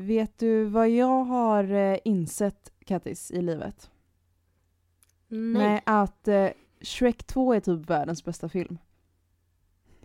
vet du vad jag har eh, insett, Kattis, i livet? Nej. att eh, Shrek 2 är typ världens bästa film.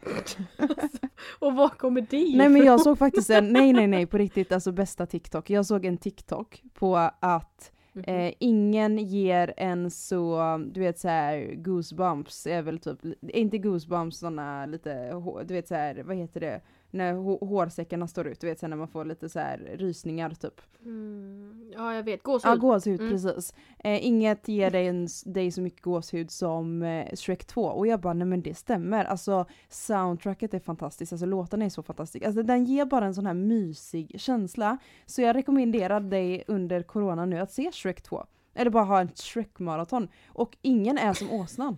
Och var kommer det Nej men jag ifrån? såg faktiskt en, nej nej nej på riktigt, alltså bästa TikTok. Jag såg en TikTok på att Mhm. eh, ingen ger en så, du vet så här goosebumps är väl typ, inte goosebumps sådana lite, du vet så här, vad heter det? När hå- hårsäckarna står ut, du vet här, när man får lite så här rysningar typ. Mm, ja jag vet, gåshud. Ja, gåshud Mm. precis. Eh, inget ger dig, en, dig så mycket gåshud som eh, Shrek 2. Och jag bara, nej men det stämmer. Alltså soundtracket är fantastiskt, alltså låtarna är så fantastiska. Alltså den ger bara en sån här mysig känsla. Så jag rekommenderar dig under corona nu att se Shrek 2. Eller bara ha en Shrek-maraton. Och ingen är som åsnan.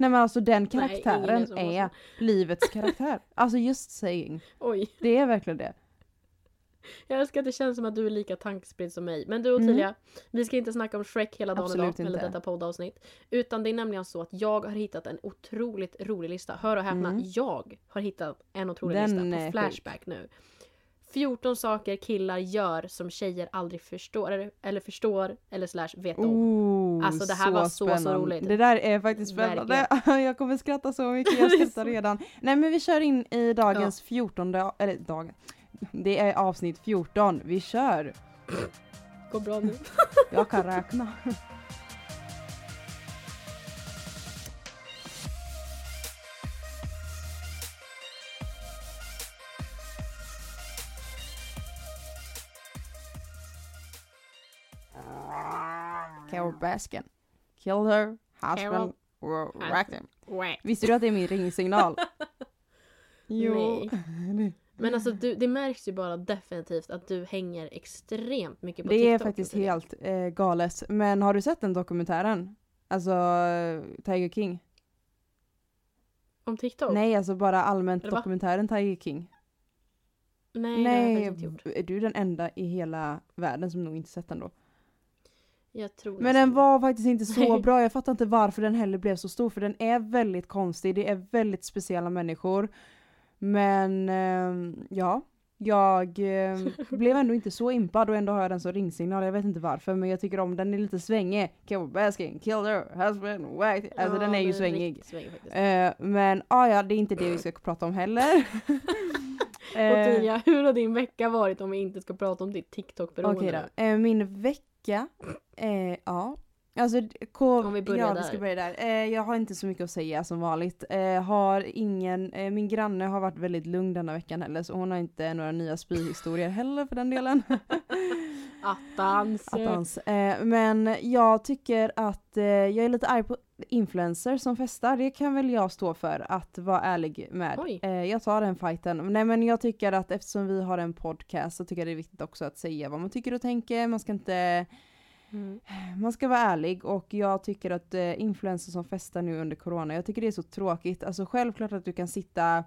Nej men alltså den Nej, är karaktären som är, åsnan. livets karaktär. Alltså just saying. Oj, Det är verkligen det. jag älskar att det känns som att du är lika tankespridd som mig. Men du Mm. Ottilia, vi ska inte snacka om Shrek hela dagen Absolut idag, eller detta poddavsnitt. Utan det är nämligen så att jag har hittat en otroligt rolig lista. Hör och häpna, Mm. jag har hittat en otrolig Den lista är på Flashback nu. 14 saker killar gör som tjejer aldrig förstår, eller, förstår, eller slash vet om. Oh, Alltså, det här var så, så spännande. roligt. Det där är faktiskt spännande. jag kommer skratta så mycket, jag skrattar redan. Nej men vi kör in i dagens 14, eller dag. Det är avsnitt 14, vi kör. Går bra nu. Jag kan räkna. Baskin. Killed her husband, wrecked him. Visste du att det är min ringsignal? jo. Men alltså du, det märks ju bara definitivt att du hänger extremt mycket på Det TikTok. är faktiskt helt eh, galet. Men har du sett den dokumentären? Alltså Tiger King? Om TikTok? Nej, alltså bara allmänt Eller va? dokumentären Tiger King. Nej, det har jag inte gjort. är du den enda i hela världen som nog inte sett den då? Jag tror Men den var faktiskt inte så bra. Jag fattar inte varför den heller blev så stor. För den är väldigt konstig. Det är väldigt speciella människor. Men ehm, ja, jag ehm, blev ändå inte så impad och ändå har jag den som ringsignal. Jag vet inte varför men jag tycker om den. är lite svängig. Kill basking, kill her, husband, white. Alltså Ja, den är ju den svängig. riktigt svängig. Eh, men ah, ja, det är inte det vi ska prata om heller. Eh, Ottilia, hur har din vecka varit om vi inte ska prata om ditt TikTok-beroende? Okej då. Eh, min vecka, eh, ja. Alltså, ko- Om vi börjar ja, där. vi ska börja där. Eh, jag har inte så mycket att säga som vanligt. Eh, har ingen, eh, min granne har varit väldigt lugn denna veckan heller så hon har inte några nya spyhistorier heller för den delen. Attans. Attans. Eh, men jag tycker att eh, jag är lite arg på influencers som festar. Det kan väl jag stå för att vara ärlig med. Eh, jag tar den fighten. Nej men jag tycker att eftersom vi har en podcast så tycker jag det är viktigt också att säga vad man tycker och tänker. Man ska inte Mm. man ska vara ärlig och jag tycker att eh, influencers som festar nu under corona, jag tycker det är så tråkigt. Alltså självklart att du kan sitta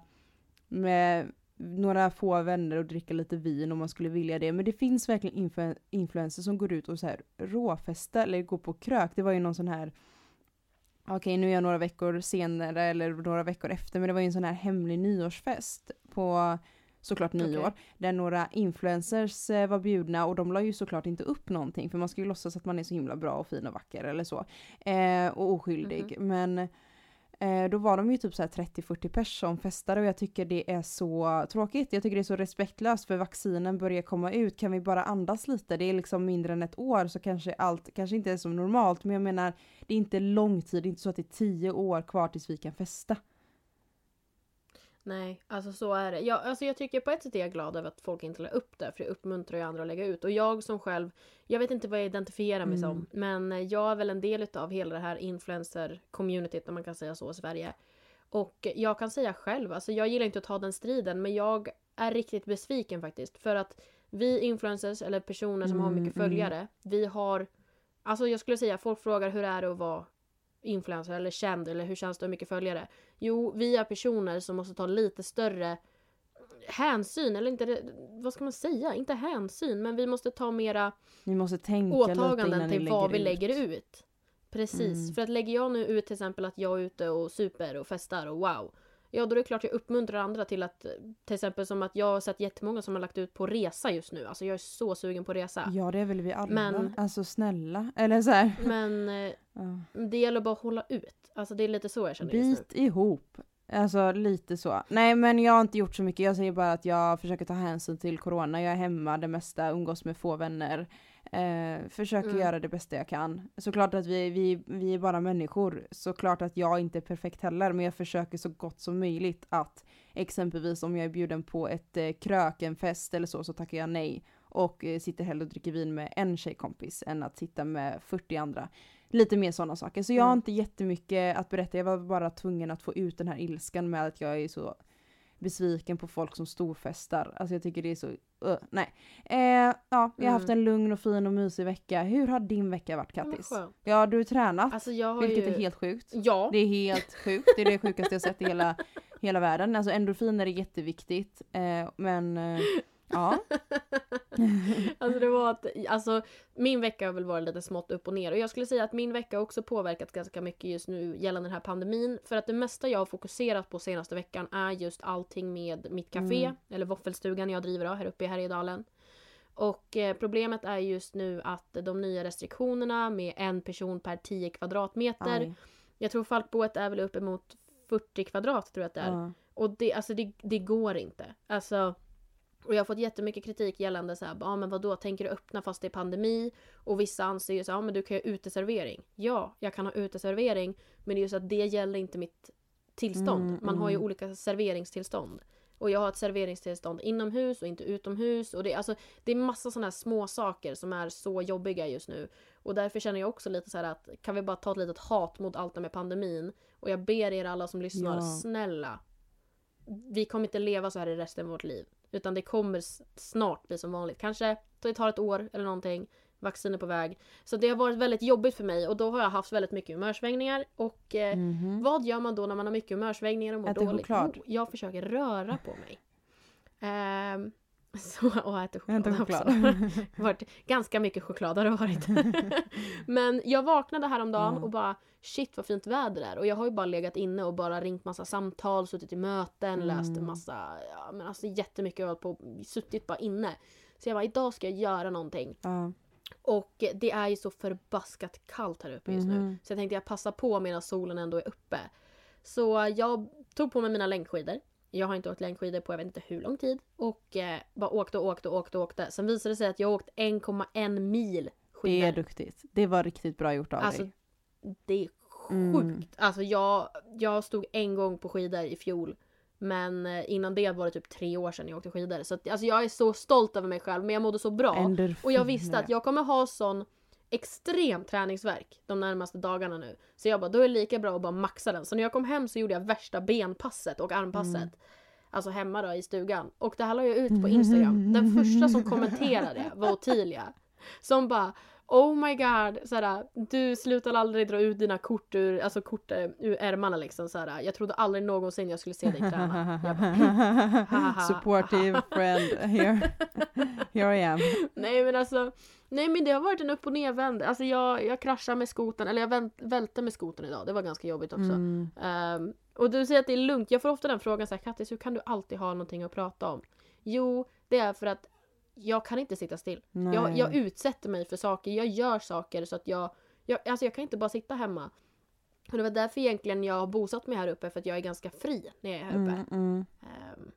med några få vänner och dricka lite vin om man skulle vilja det. Men det finns verkligen influ- influencers som går ut och så här råfestar eller går på krök. Det var ju någon sån här Okej nu är jag några veckor senare eller några veckor efter men det var ju en sån här hemlig nyårsfest på såklart nyår. Okej. Där några influencers eh, var bjudna och de la ju såklart inte upp någonting för man ska ju låtsas att man är så himla bra och fin och vacker eller så. Eh, och oskyldig. Men eh, då var de ju typ så här 30-40 pers som festade och jag tycker det är så tråkigt. Jag tycker det är så respektlöst för vaccinen börjar komma ut. Kan vi bara andas lite? Det är liksom mindre än ett år så kanske allt kanske inte är som normalt. Men jag menar det är inte lång tid. Det är inte så att det är tio år kvar tills vi kan festa. Nej, alltså så är det. Jag, alltså jag tycker på ett sätt är jag glad över att folk inte la upp det, för det uppmuntrar ju andra att lägga ut. Och jag som själv, jag vet inte vad jag identifierar mig Mm. som, men jag är väl en del av hela det här influencer-communityt, om man kan säga så, i Sverige. Och jag kan säga själv, alltså jag gillar inte att ta den striden, men jag är riktigt besviken faktiskt. För att vi influencers, eller personer som har Mm, mycket mm. följare, vi har... Alltså jag skulle säga, folk frågar hur är det att vara influencer eller känd eller hur känns det ha mycket följare? Jo, vi är personer som måste ta lite större hänsyn, eller inte, vad ska man säga? Inte hänsyn, men vi måste ta mera Ni måste tänka åtaganden till vad vi lägger lägger ut. Precis, Mm. för att lägger jag nu ut till exempel att jag är ute och super och festar och wow. Ja, då är det klart jag uppmuntrar andra till att, till exempel som att jag har sett jättemånga som har lagt ut på resa just nu. Alltså jag är så sugen på resa. Ja det är väl vi alla. Men- Alltså snälla. Eller så här. Men eh, Ja. det gäller bara att hålla ut. Alltså det är lite så jag känner just nu. Bit ihop. Alltså lite så. Nej men jag har inte gjort så mycket. Jag säger bara att jag försöker ta hänsyn till corona. Jag är hemma det mesta, umgås med få vänner. Eh, försöker Mm. göra det bästa jag kan. Såklart att vi, vi, vi är bara människor. Såklart att jag inte är perfekt heller. Men jag försöker så gott som möjligt att exempelvis om jag är bjuden på ett eh, krök, en fest eller så, så tackar jag nej. Och eh, sitter hellre och dricker vin med en tjejkompis än att sitta med 40 andra. Lite mer sådana saker. Så jag har Mm. inte jättemycket att berätta. Jag var bara tvungen att få ut den här ilskan med att jag är så besviken på folk som storfestar. Alltså jag tycker det är så, uh, nej. Eh, ja, jag har Mm. haft en lugn och fin och mysig vecka. Hur har din vecka varit Kattis? Ja, du har tränat. Alltså jag har vilket ju... är helt sjukt. Ja. Det är helt sjukt. Det är det sjukaste jag sett i hela, hela världen. Alltså endorfiner är jätteviktigt. Eh, men eh, ja. alltså det var att, alltså min vecka har väl varit lite smått upp och ner och jag skulle säga att min vecka också påverkat ganska mycket just nu gällande den här pandemin. För att det mesta jag har fokuserat på senaste veckan är just allting med mitt café, Mm. eller våffelstugan jag driver här uppe i Härjedalen. Och eh, problemet är just nu att de nya restriktionerna med en person per 10 kvadratmeter. Aj, Jag tror Falkboet är väl uppemot 40 kvadrat tror jag att det är. ja. Och det, alltså det, det går inte. Alltså, och jag har fått jättemycket kritik gällande så här, ja men vadå, tänker du öppna fast det är pandemi? Och vissa anser ju så ja men du kan ju ha uteservering. Ja, jag kan ha uteservering, men det är ju så att det gäller inte mitt tillstånd. Mm, Man har ju mm. olika serveringstillstånd. Och jag har ett serveringstillstånd inomhus och inte utomhus. Och det, alltså, det är massa sådana här små saker som är så jobbiga just nu. Och därför känner jag också lite så att kan vi bara ta ett litet hat mot allt det med pandemin? Och jag ber er alla som lyssnar, Ja. snälla. Vi kommer inte leva så här i resten av vårt liv. Utan det kommer snart bli som vanligt. Kanske det tar ett år eller någonting. Vaccin är på väg. Så det har varit väldigt jobbigt för mig och då har jag haft väldigt mycket humörsvängningar. Och eh, Mhm. vad gör man då när man har mycket humörsvängningar och mår Äter dåligt? Jo, jag försöker röra på mig. Ehm, så, och äter choklad, Äter choklad. också. Varit ganska mycket choklad har det varit. Men jag vaknade häromdagen Ja. och bara shit vad fint väder det är. Och jag har ju bara legat inne och bara ringt massa samtal, suttit i möten, Mm. läst massa, ja men alltså jättemycket, jag på, suttit bara inne. Så jag bara idag ska jag göra någonting. Ja. Och det är ju så förbaskat kallt här uppe just nu. Mhm. Så jag tänkte jag passar på medan solen ändå är uppe. Så jag tog på mig mina längdskidor. Jag har inte åkt längdskidor på jag vet inte hur lång tid. Och eh, bara åkte och åkte och åkte och åkte. Sen visade det sig att jag åkt 1,1 mil skidor. Det är duktigt. Det var riktigt bra gjort av Alltså, dig. det är sjukt. Mm. Alltså jag, jag stod en gång på skidor i fjol. Men eh, innan det var det typ tre år sedan jag åkte skidor. Så att, alltså jag är så stolt över mig själv men jag mådde så bra. Endorfiner. Och jag visste att jag kommer ha sån extrem träningsverk de närmaste dagarna nu. Så jag bara, då är det lika bra att bara maxa den. Så när jag kom hem så gjorde jag värsta benpasset och armpasset. Mm. Alltså hemma då i stugan. Och det här la jag ut på Instagram. Den första som kommenterade var Ottilia. Som bara Oh my god, såhär, du slutar aldrig dra ut dina kort ur, alltså kort eh, ur ärmarna liksom såhär. Jag trodde aldrig någonsin jag skulle se dig träna. Jag bara, Supportive friend here. Here I am. Nej men alltså, nej men det har varit en upp och nervänd. Alltså jag, jag kraschade med skoten, eller jag vänt, välte med skoten idag. Det var ganska jobbigt också. Mm. Ehm, och du säger att det är lugnt. Jag får ofta den frågan så här, Kattis hur kan du alltid ha någonting att prata om? Jo, det är för att jag kan inte sitta still. Jag, jag utsätter mig för saker, jag gör saker så att jag, jag, alltså jag kan inte bara sitta hemma. Och det var därför egentligen jag har bosatt mig här uppe, för att jag är ganska fri när jag är här uppe. Mm, mm. Ehm,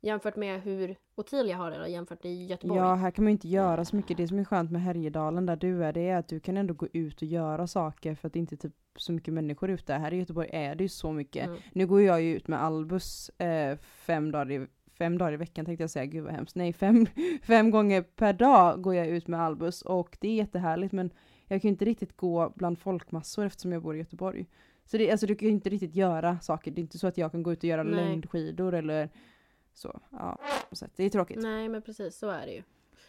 jämfört med hur Ottilia har det då, jämfört i Göteborg. Ja, här kan man ju inte göra så mycket. Det som är skönt med Härjedalen där du är, det är att du kan ändå gå ut och göra saker för att det inte är typ så mycket människor ute. Här i Göteborg är det ju så mycket. Mm. Nu går jag ju ut med Albus eh, fem, dagar i, fem dagar i veckan tänkte jag säga, gud vad hemskt. Nej, fem, fem gånger per dag går jag ut med Albus och det är jättehärligt men jag kan ju inte riktigt gå bland folkmassor eftersom jag bor i Göteborg. Så det, alltså, du kan ju inte riktigt göra saker. Det är inte så att jag kan gå ut och göra Nej. längdskidor eller så. Ja, sätt. det är tråkigt. Nej men precis, så är det ju.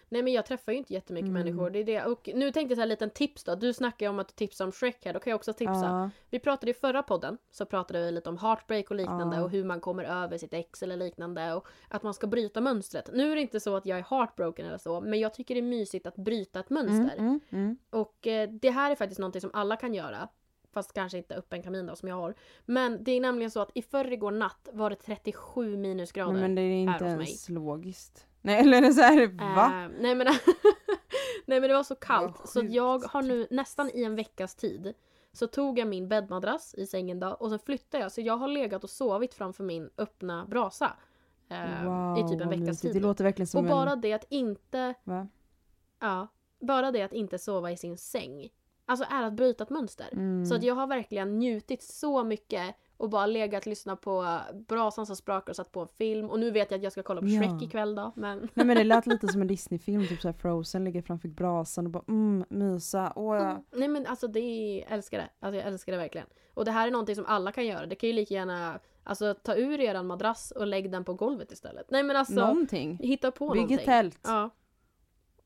Nej men jag träffar ju inte jättemycket Mm. människor. Det är det. Och nu tänkte jag så här liten tips då. Du snackar ju om att du tipsar om Shrek här. Då kan jag också tipsa. Ja, Vi pratade i förra podden. Så pratade vi lite om heartbreak och liknande. Ja. Och hur man kommer över sitt ex eller liknande. Och att man ska bryta mönstret. Nu är det inte så att jag är heartbroken eller så. Men jag tycker det är mysigt att bryta ett mm, mönster. mm, mm. Och eh, det här är faktiskt någonting som alla kan göra. Fast kanske inte öppen kamin då som jag har. Men det är nämligen så att i förrgår natt var det 37 minusgrader. Nej, men det är här inte hos mig. ens logiskt. Nej eller så här, va? Eh, nej, men, nej men det var så kallt. Vad så jag har nu nästan i en veckas tid så tog jag min bäddmadrass i sängen då och sen flyttade jag. Så jag har legat och sovit framför min öppna brasa. eh, wow, I typ en veckas tid. Det låter verkligen som Och bara en... det att inte Va? Ja, bara det att inte sova i sin säng. Alltså är att bryta ett mönster. Mm. Så att jag har verkligen njutit så mycket och bara legat och lyssnat på brasan som sprakar och satt på en film. Och nu vet jag att jag ska kolla på Ja. Shrek ikväll då. Men Nej men det lät lite som en Disney-film, typ såhär Frozen ligger framför brasan och bara mm, mysa. Åh, ja. Mm. Nej men alltså det är, jag älskar det. Alltså jag älskar det verkligen. Och det här är någonting som alla kan göra. Det kan ju lika gärna Alltså ta ur eran madrass och lägg den på golvet istället. Nej men alltså Någonting. hitta på Bygg någonting. ett tält Ja.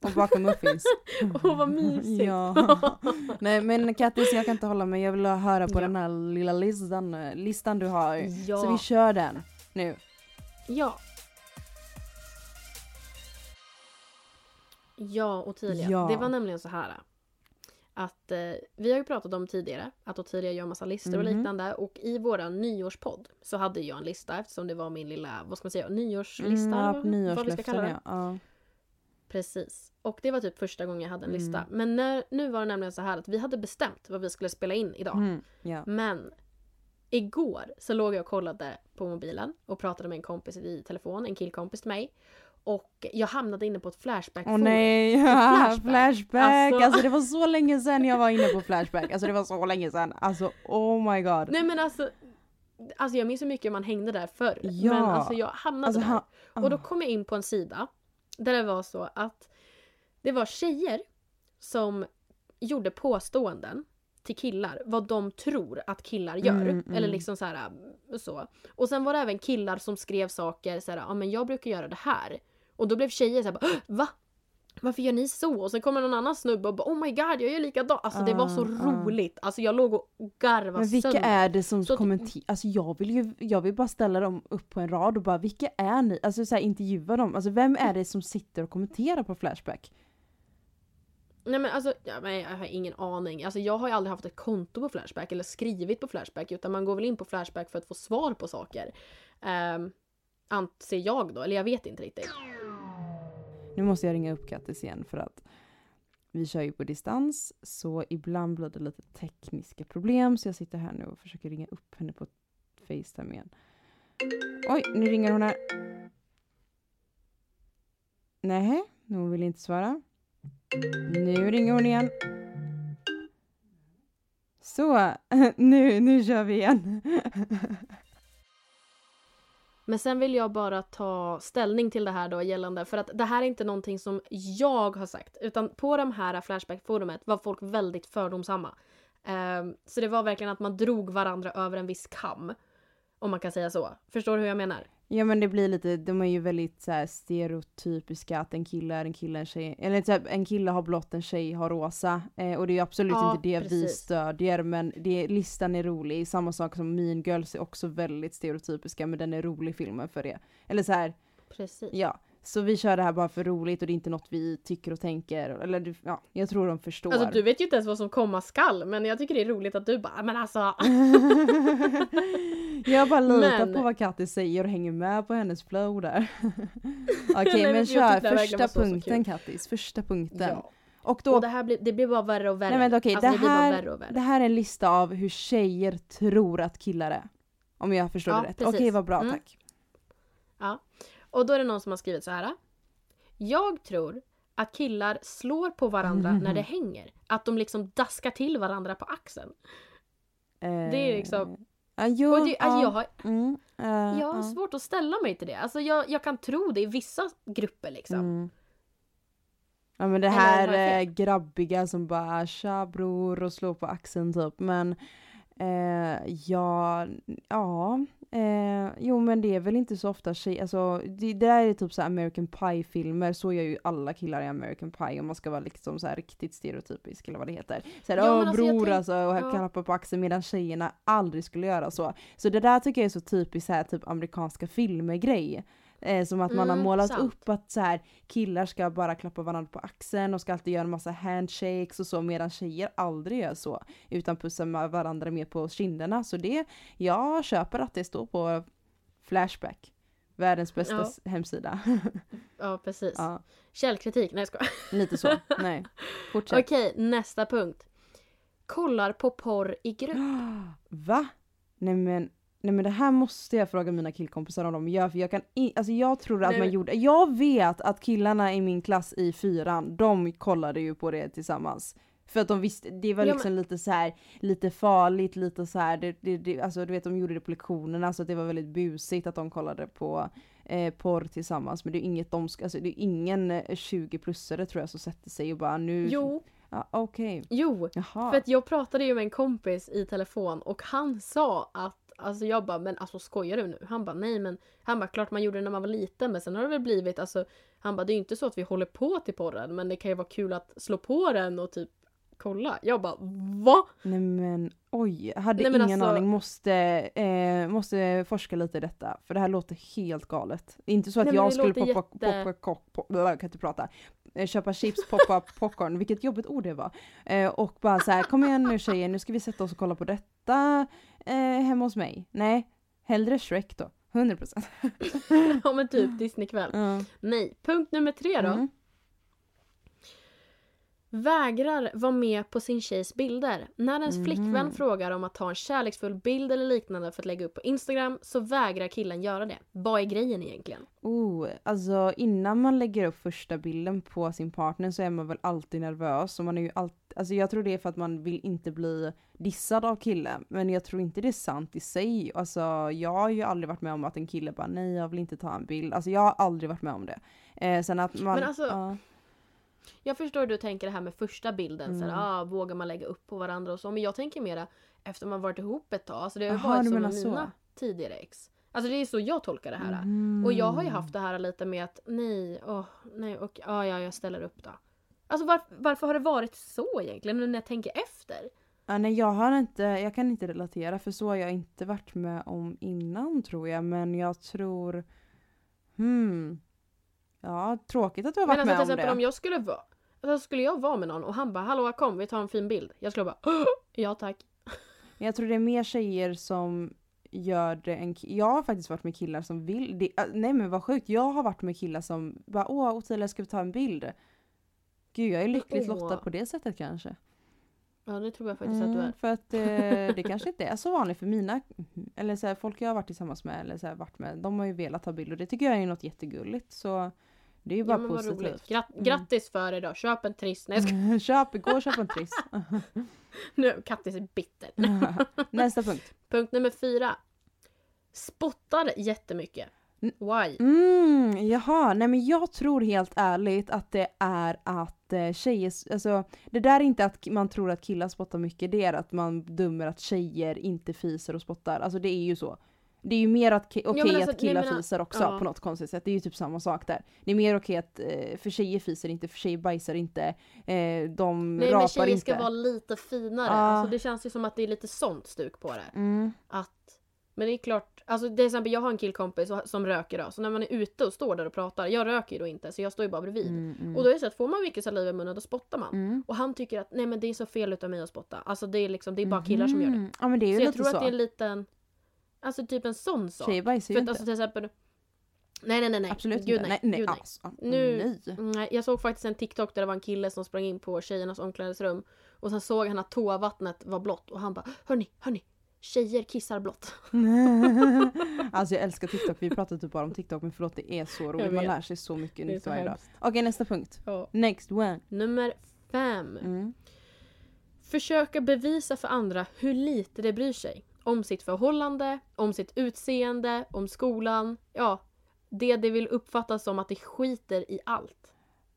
Och baka muffins. Åh vad mysigt. ja. Nej men Kattis jag kan inte hålla mig, jag vill höra på Ja. den här lilla listan, listan du har. Ja. Så vi kör den nu. Ja. Ja, Ottilia. Ja. Det var nämligen så här. Att eh, vi har ju pratat om tidigare att Ottilia gör massa listor och Mhm. liknande och i våran nyårspodd så hade jag en lista eftersom det var min lilla, vad ska man säga, nyårslista? Mm, ja, nyårslöften ja. Precis. Och det var typ första gången jag hade en Mm. lista. Men när, nu var det nämligen så här att vi hade bestämt vad vi skulle spela in idag. Mm, ja. Men igår så låg jag och kollade på mobilen och pratade med en kompis i telefon, en killkompis till mig. Och jag hamnade inne på ett flashback Åh nej, Flashback. flashback. Alltså- Alltså... det var så länge sedan jag var inne på flashback. Alltså det var så länge sedan. Alltså oh my god. Nej men alltså, alltså jag minns hur mycket man hängde där förr. Ja. Men alltså jag hamnade Alltså, där. ha- Och då ah. kom jag in på en sida där det var så att det var tjejer som gjorde påståenden till killar vad de tror att killar gör. Mm, mm. Eller liksom så här äh, så. Och sen var det även killar som skrev saker så här, ja men jag brukar göra det här. Och då blev tjejer så här, bara, "Åh, va? Varför gör ni så? Och sen kommer någon annan snubbe och bara oh my god jag gör likadant. Alltså det var så ah. roligt. Alltså jag låg och garvade Men vilka sönder. är det som Så kommenterar? Alltså jag vill ju, jag vill bara ställa dem upp på en rad och bara vilka är ni? Alltså så här, intervjua dem. Alltså vem är det som sitter och kommenterar på Flashback? Nej men alltså, ja, men jag har ingen aning. Alltså jag har ju aldrig haft ett konto på Flashback eller skrivit på Flashback utan man går väl in på Flashback för att få svar på saker. Um, anser jag då, eller jag vet inte riktigt. Nu måste jag ringa upp Kattis igen för att vi kör ju på distans så ibland blir det lite tekniska problem så jag sitter här nu och försöker ringa upp henne på Facetime igen. Oj, nu ringer hon här. Nej, hon vill inte svara. Nu ringer hon igen. Så, nu, nu kör vi igen. Men sen vill jag bara ta ställning till det här då gällande, för att det här är inte någonting som jag har sagt, utan på de här Flashback-forumet var folk väldigt fördomsamma. Um, så det var verkligen att man drog varandra över en viss kam. Om man kan säga så. Förstår du hur jag menar? Ja men det blir lite, de är ju väldigt så här stereotypiska att en kille är en kille, en tjej, eller så här, en kille har blått, en tjej har rosa. Eh, och det är ju absolut Ja, inte det vi precis. stödjer men det, listan är rolig. Samma sak som Mean Girls är också väldigt stereotypiska men den är rolig filmen för det. Eller så här, Precis. ja. Så vi kör det här bara för roligt och det är inte något vi tycker och tänker. Eller ja, jag tror de förstår. Alltså du vet ju inte ens vad som komma skall men jag tycker det är roligt att du bara men alltså. jag bara litar Men- på vad Kattis säger och hänger med på hennes flow där. Okej Nej, men kör det första punkten. Kattis, första punkten. Ja. Och då, Och det här blir, det blir bara värre och värre. nej men okej, alltså, det, blir bara här, värre och värre. det här är en lista av hur tjejer tror att killar är. Om jag förstår Ja, det rätt. Okej vad bra, Mm. tack. Och då är det någon som har skrivit så här. Jag tror att killar slår på varandra Mhm. när det hänger. Att de liksom daskar till varandra på axeln. Det är liksom- Ja, jo, det, ja, jag har, mm, eh, jag har ja. svårt att ställa mig till det. Alltså jag, jag kan tro det i vissa grupper liksom. Mm. Ja men det Eller här eh, grabbiga som bara tja bror och slår på axeln typ. Men eh, ja, ja, eh, jo men det är väl inte så ofta tjej, alltså det, det där är typ så American Pie-filmer, så gör ju alla killar i American Pie om man ska vara liksom så riktigt stereotypisk eller vad det heter. Så här, Ja, åh alltså, bror tänk- alltså och ja. klappar på axeln medan tjejerna aldrig skulle göra så. Så det där tycker jag är så typiskt så här typ amerikanska filmer grej. Eh, som att man har Mm, målat sant. upp att så här, killar ska bara klappa varandra på axeln och ska alltid göra en massa handshakes och så medan tjejer aldrig gör så. Utan pussar med varandra mer på kinderna. Så det, jag köper att det står på Flashback. Världens bästa Ja. hemsida. Ja, precis. ja, Källkritik, nej jag skojar. lite så. Nej. Fortsätt. Okej, nästa punkt. Kollar på porr i grupp. Va? Nej men, nej men det här måste jag fråga mina killkompisar om de gör för jag kan i, alltså jag tror att Nej, man men- gjorde, jag vet att killarna i min klass i fyran, de kollade ju på det tillsammans. För att de visste, det var Ja, liksom lite så här, lite farligt, lite så här, det, det, det, alltså du vet de gjorde det på lektionerna så att det var väldigt busigt att de kollade på eh, porr tillsammans. Men det är inget de ska, alltså det är ingen eh, 20-plussare tror jag som sätter sig och bara nu, Jo, ja, okej, jo. jaha. För att jag pratade ju med en kompis i telefon och han sa att Alltså jag bara, men alltså skojar du nu? Han bara, nej men Han bara, klart man gjorde det när man var liten men sen har det väl blivit alltså Han bara, det är ju inte så att vi håller på till porren men det kan ju vara kul att slå på den och typ kolla. Jag bara, va? Nej men oj, jag hade Nej, ingen alltså- aning. Måste, eh, måste forska lite i detta. För det här låter helt galet. Inte så att Nej, jag det skulle poppa, jätte- poppa, kock, pop, jag kan inte prata. Eh, köpa chips, poppa popcorn, vilket jobbigt ord det var. Eh, och bara så här, kom igen nu tjejer, nu ska vi sätta oss och kolla på detta eh, hemma hos mig. Nej, hellre Shrek då. 100%. ja men typ Disneykväll. Ja. Nej, punkt nummer tre då. Mm. Vägrar vara med på sin tjejs bilder. När ens Mhm. flickvän frågar om att ta en kärleksfull bild eller liknande för att lägga upp på Instagram så vägrar killen göra det. Vad är grejen egentligen? Oh, alltså innan man lägger upp första bilden på sin partner så är man väl alltid nervös och man är ju alltid, alltså jag tror det är för att man vill inte bli dissad av killen men jag tror inte det är sant i sig. Alltså jag har ju aldrig varit med om att en kille bara nej jag vill inte ta en bild. Alltså jag har aldrig varit med om det. Eh, sen att man, Men alltså, ja. Jag förstår hur du tänker det här med första bilden. Mm. Såhär, ah, vågar man lägga upp på varandra och så. Men jag tänker mera efter man varit ihop ett tag. Alltså det har Aha, varit så menar med så. mina tidigare ex. Alltså det är så jag tolkar det här. Mhm. Och jag har ju haft det här lite med att nej, åh, nej och ja, ja, jag ställer upp då. Alltså var, varför har det varit så egentligen nu när jag tänker efter? Ja, nej jag har inte, jag kan inte relatera för så har jag inte varit med om innan tror jag men jag tror Hmm. Ja, tråkigt att du har varit Men alltså med om det. om jag skulle vara alltså, skulle jag vara med någon och han bara hallå kom vi tar en fin bild. Jag skulle bara "Åh, ja tack. Men jag tror det är mer tjejer som gör det än Jag har faktiskt varit med killar som vill det. äh, Nej men vad sjukt, jag har varit med killar som bara åh Ottilia ska vi ta en bild? Gud jag är lyckligt Åh. lottad på det sättet kanske. Ja det tror jag faktiskt att du Mm, är. för att eh, det kanske inte är så vanligt för mina, eller så här, folk jag har varit tillsammans med eller så här, varit med, de har ju velat ta bild och det tycker jag är något jättegulligt så det är ju Ja bara roligt. positivt. Grat- Mm. Grattis för idag, köp en triss. Nej jag ska... köp, gå och köp en triss. nu, Kattis är bitter. Nästa punkt. Punkt nummer fyra. Spottar jättemycket. Why? Mm, jaha, nej men jag tror helt ärligt att det är att eh, tjejer, alltså det där är inte att man tror att killar spottar mycket, det är att man dömer att tjejer inte fiser och spottar, alltså det är ju så. Det är ju mer att okej men alltså, att killar nej, men, fiser också ja. på något konstigt sätt, det är ju typ samma sak där. Det är mer okej att, eh, för tjejer fiser inte, för tjejer bajsar inte, eh, de Nej men rapar tjejer inte. ska vara lite finare. Ja. Alltså, det känns ju som att det är lite sånt stuk på det. Mm. Att, men det är klart, alltså till exempel jag har en killkompis som röker då. Så när man är ute och står där och pratar, jag röker ju då inte så jag står ju bara bredvid. Mm, mm. Och då är det så att får man mycket saliv i munnen då spottar man. Mm. Och han tycker att nej men det är så fel utav mig att spotta. Alltså det är liksom, det är bara killar som gör det. Mhm. Ja men det är ju Så jag lite tror så. att det är en liten, alltså typ en sån sak. Tjejer bajsar För ju att inte. alltså till exempel, nej nej nej nej. Absolut Gud, inte. nej. Nej, nej, Gud, nej. alltså. Nu- Nej. Nej, jag såg faktiskt en TikTok där det var en kille som sprang in på tjejernas omklädningsrum och sen såg han att toavattnet var blått och han bara Hörni, hörni, tjejer kissar blått. alltså jag älskar TikTok, vi pratar typ bara om TikTok men förlåt det är så roligt, man lär sig så mycket nytt varje dag. Okej nästa punkt. Ja. Next one. Nummer fem. Mm. Försöka bevisa för andra hur lite de bryr sig. Om sitt förhållande, om sitt utseende, om skolan. Ja, det det vill uppfattas som att det skiter i allt.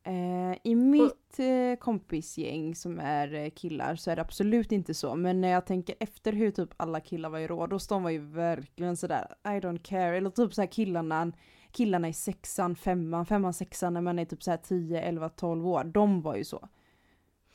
Eh, I mitt eh, kompisgäng som är eh, killar så är det absolut inte så. Men när jag tänker efter hur typ alla killar var i Rhodos, de var ju verkligen sådär I don't care. Eller typ såhär killarna, killarna i sexan, femman, femman, sexan när man är typ såhär 10, 11, 12 år. De var ju så.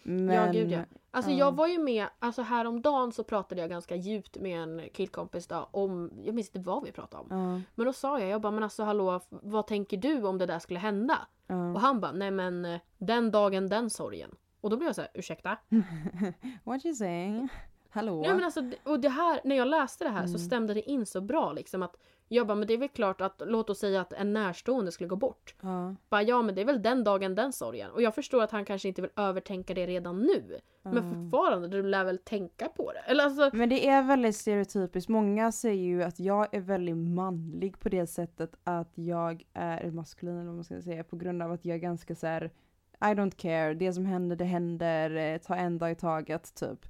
Men, Ja, gud, ja. Alltså ja. jag var ju med, alltså häromdagen så pratade jag ganska djupt med en killkompis då om, jag minns inte vad vi pratade om. Ja, Men då sa jag, jag bara men alltså hallå, vad tänker du om det där skulle hända? ja. Och han bara, nej men eh, den dagen den sorgen. Och då blev jag så här, ursäkta? What you saying? Hallå? Nej men alltså, och det här, när jag läste det här så Mm. stämde det in så bra liksom att jag bara, men det är väl klart att, låt oss säga att en närstående skulle gå bort. ja, Bara, ja men det är väl den dagen den sorgen. Och jag förstår att han kanske inte vill övertänka det redan nu. Men ja. fortfarande, du lär väl tänka på det? Eller alltså, Men det är väldigt stereotypiskt. Många säger ju att jag är väldigt manlig på det sättet att jag är maskulin eller vad man ska säga på grund av att jag är ganska så här. I don't care, det som händer det händer, eh, ta en dag i taget typ.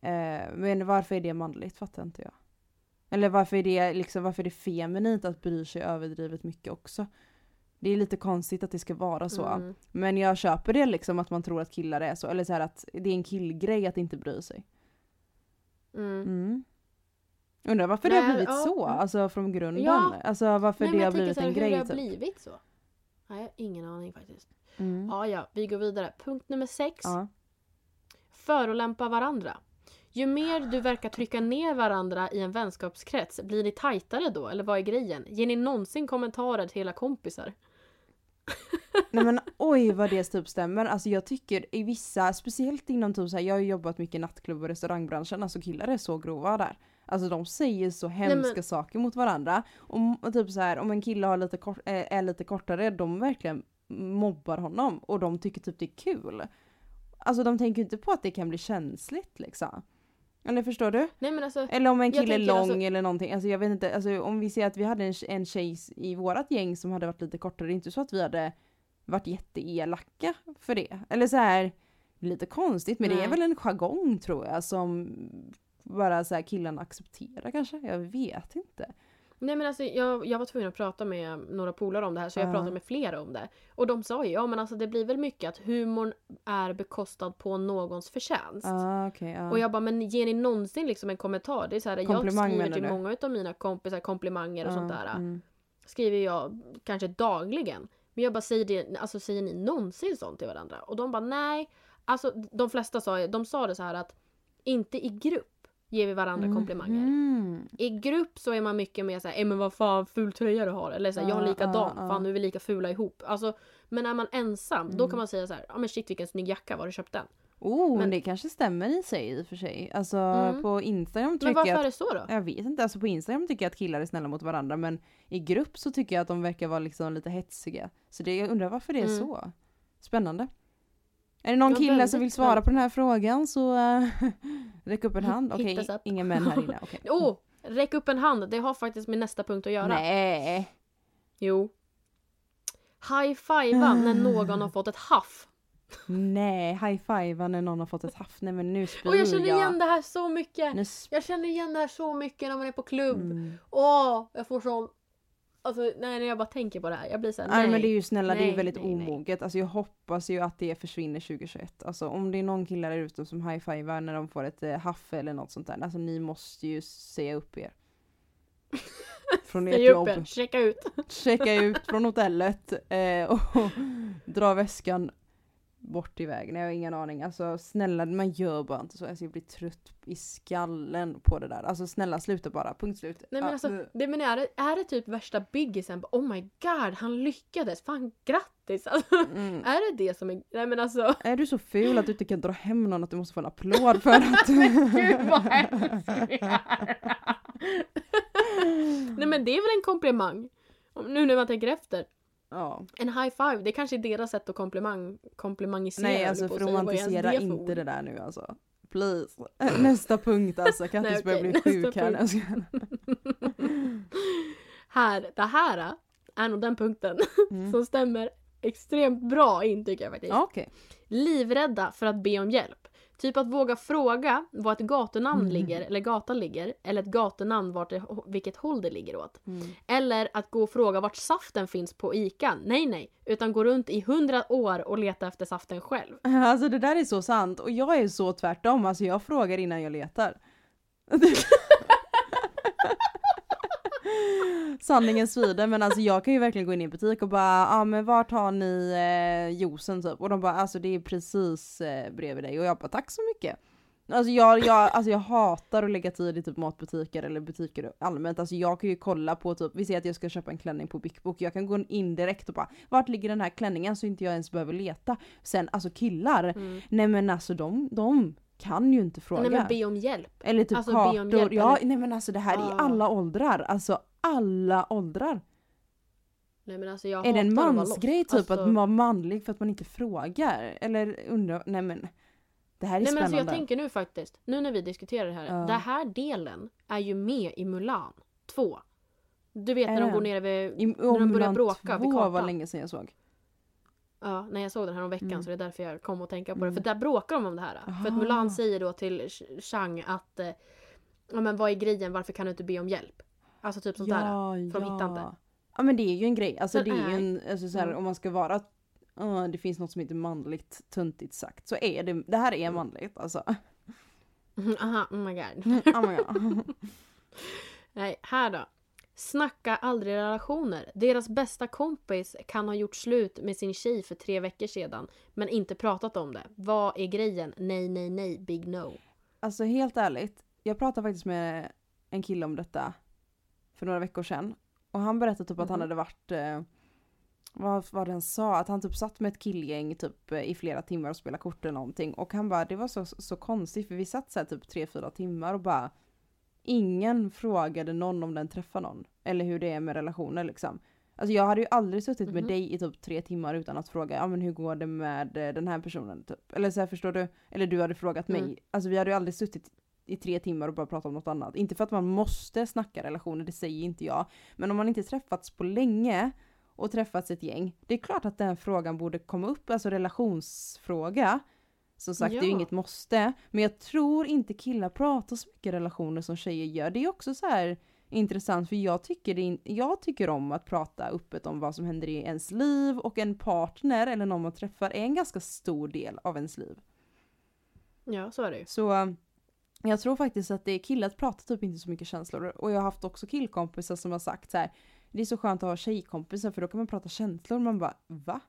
Eh, men varför är det manligt fattar inte jag. Eller varför är det liksom, varför är det feminint att bry sig överdrivet mycket också? Det är lite konstigt att det ska vara så. mm. Men jag köper det liksom att man tror att killar är så, eller så här att det är en killgrej att inte bry sig. Mm. Mm. Undrar varför det har Nej, blivit ja, så, mm. alltså från grunden. Ja. Alltså varför Nej, det har jag blivit så här, en hur grej det har typ. blivit så? Nej, jag har ingen aning faktiskt. Mm. Ja, ja, vi går vidare. Punkt nummer sex. Ja. Förolämpa varandra. Ju mer du verkar trycka ner varandra i en vänskapskrets, blir ni tajtare då? Eller vad är grejen? Ger ni någonsin kommentarer till era kompisar? Nej men oj vad det typ stämmer. Alltså jag tycker i vissa, speciellt inom typ så här, jag har jobbat mycket i nattklubb och restaurangbranschen, alltså killar är så grova där. Alltså de säger så hemska men- saker mot varandra. Och, och typ så här, om en kille har lite kort, är, är lite kortare, de verkligen mobbar honom och de tycker typ det är kul. Alltså de tänker inte på att det kan bli känsligt liksom. Eller förstår du? Nej men alltså, Eller om en kille är lång alltså- eller någonting. Alltså jag vet inte, alltså om vi ser att vi hade en, en tjej i vårat gäng som hade varit lite kortare, det är inte så att vi hade varit jätteelaka för det. Eller så här lite konstigt men det är Nej. väl en jargong tror jag som bara så här killarna accepterar kanske. Jag vet inte. Nej men alltså jag, jag var tvungen att prata med några polare om det här så jag Ja. pratade med flera om det. Och de sa ju, ja men alltså det blir väl mycket att humorn är bekostad på någons förtjänst. Ah, okay, ja. Och jag bara, men ger ni någonsin liksom en kommentar? Det är så här, jag skriver till du? många av mina kompisar komplimanger och sånt där. mm. Skriver jag kanske dagligen. Men jag bara, säger, det, alltså, säger ni någonsin sånt till varandra? Och de bara, nej. Alltså de flesta sa, de sa det så här att inte i grupp ger vi varandra komplimanger. Mhm. I grupp så är man mycket mer såhär, "Eh, men vad fan ful tröja du har. Eller såhär, jag har likadan, fan nu är vi lika fula ihop. Alltså, men är man ensam, då Mm. kan man säga så här, ja men shit vilken snygg jacka, var har du köpt den? Oh, men Men- det kanske stämmer i sig i och för sig. Alltså Mm. på Instagram Men tycker varför jag är det så då? Jag vet inte, alltså på Instagram tycker jag att killar är snälla mot varandra men i grupp så tycker jag att de verkar vara liksom lite hetsiga. Så det, jag undrar varför det är Mm. så. Spännande. Är det någon kille som vill svara på den här frågan så uh, räck upp en hand. Okej, up. inga män här inne. Okej. Oh, räck upp en hand, det har faktiskt med nästa punkt att göra. Nej. Jo. High-fivea när någon har fått ett haff. Nej, high-five när någon har fått ett haff. Nej men nu spyr Och jag känner igen det här så mycket. Jag känner igen det här så mycket när man är på klubb. mm. Åh, jag får sån... Alltså nej, när jag bara tänker på det här. Jag blir såhär, Nej, nej. men det är ju snälla, det är ju Nej, väldigt nej, nej. omoget. Alltså jag hoppas ju att det försvinner 2021. Alltså om det är någon kille där ute som high-fivar när de får ett eh, haff eller något sånt där. Alltså ni måste ju säga upp er. Från ert Säg jobb. upp er, checka ut. Checka ut från hotellet eh, och dra väskan bort iväg. Nej jag har ingen aning. Alltså snälla man gör bara inte så. Alltså, jag blir trött i skallen på det där. Alltså snälla sluta bara. Punkt slut. Nej men alltså, det, men är, det, är det typ värsta biggisen? Oh my god, han lyckades! Fan grattis! Alltså, mm. är det det som är... Nej men alltså, Är du så ful att du inte kan dra hem någon att du måste få en applåd för att... gud vad hemskt. Nej men det är väl en komplimang? Om- Nu när man tänker efter. Ja. En high five, det kanske är deras sätt att komplimang, komplimangisera. Nej alltså på romantisera det inte det där nu alltså. Please. Nästa punkt alltså. Kattis börjar bli sjuk här. skojar. Här, det här är nog den punkten Mm. som stämmer extremt bra in tycker jag faktiskt. Okej. Livrädda för att be om hjälp. Typ att våga fråga var ett gatunamn Mm. ligger, eller gatan ligger, eller ett gatunamn vart det, vilket håll det ligger åt. Mm. Eller att gå och fråga vart saften finns på ICA. Nej, nej. Utan gå runt i hundra år och leta efter saften själv. Alltså det där är så sant och jag är så tvärtom. Alltså jag frågar innan jag letar. Sanningen svider men alltså jag kan ju verkligen gå in i en butik och bara ja ah, men vart har ni eh, juicen typ? Och de bara alltså det är precis eh, bredvid dig och jag bara tack så mycket. Alltså jag, jag, alltså jag hatar att lägga tid i typ matbutiker eller butiker allmänt. Alltså jag kan ju kolla på typ, vi säger att jag ska köpa en klänning på Big Book. Jag kan gå in direkt och bara vart ligger den här klänningen så inte jag ens behöver leta. Sen alltså killar, mm. nej men alltså de, de kan ju inte fråga. Nej men be om hjälp. Eller typ alltså, kartor. Hjälp, ja eller... nej men alltså det här är i alla åldrar. Alltså alla åldrar. Nej, men alltså jag är det en mansgrej typ alltså... att vara manlig för att man inte frågar? Eller undrar, nej men. Det här är Nej, spännande. Men alltså jag tänker nu faktiskt, nu när vi diskuterar det här. Ja. Den här delen är ju med i Mulan 2. Du vet är när de går ner vid, I, när de börjar bråka 2 vid kartan. var länge sedan jag såg. Ja, när jag såg den här om veckan mm. så det är därför jag kom att tänka på mm. det. För där bråkar de om det här. Aha. För att Mulan säger då till Chang att eh, ja men vad är grejen, varför kan du inte be om hjälp? Alltså typ sånt ja, där. För de hittar inte. Ja men det är ju en grej. Alltså det är ju en, alltså, så här, mm. om man ska vara uh, det finns något som heter manligt, tuntigt sagt, så är det, det här är mm. manligt alltså. Aha, oh my god. oh my god. Nej, här då. Snacka aldrig relationer. Deras bästa kompis kan ha gjort slut med sin tjej för tre veckor sedan men inte pratat om det. Vad är grejen? Nej, nej, nej, big no. Alltså helt ärligt, jag pratade faktiskt med en kille om detta för några veckor sedan och han berättade typ mm att han mhm. hade varit eh, vad var det han sa? Att han typ satt med ett killgäng typ i flera timmar och spelade kort eller någonting. Och han bara, det var så, så konstigt för vi satt så typ tre, fyra timmar och bara Ingen frågade någon om den träffar någon. Eller hur det är med relationer liksom. Alltså jag hade ju aldrig suttit med mm -hmm. dig i typ tre timmar utan att fråga, ja men hur går det med eh, den här personen typ? Eller så här, förstår du? Eller du hade frågat mig. Mm. Alltså vi hade ju aldrig suttit i tre timmar och bara pratat om något annat. Inte för att man måste snacka relationer, det säger inte jag. Men om man inte träffats på länge och träffats ett gäng. Det är klart att den frågan borde komma upp, alltså relationsfråga. Som sagt, ja. det är ju inget måste. Men jag tror inte killar pratar så mycket relationer som tjejer gör. Det är också så här intressant för jag tycker, det, jag tycker om att prata öppet om vad som händer i ens liv och en partner eller någon man träffar är en ganska stor del av ens liv. Ja, så är det ju. Så jag tror faktiskt att det är killar pratar typ inte så mycket känslor och jag har haft också killkompisar som har sagt så här det är så skönt att ha tjejkompisar för då kan man prata känslor. Man bara va?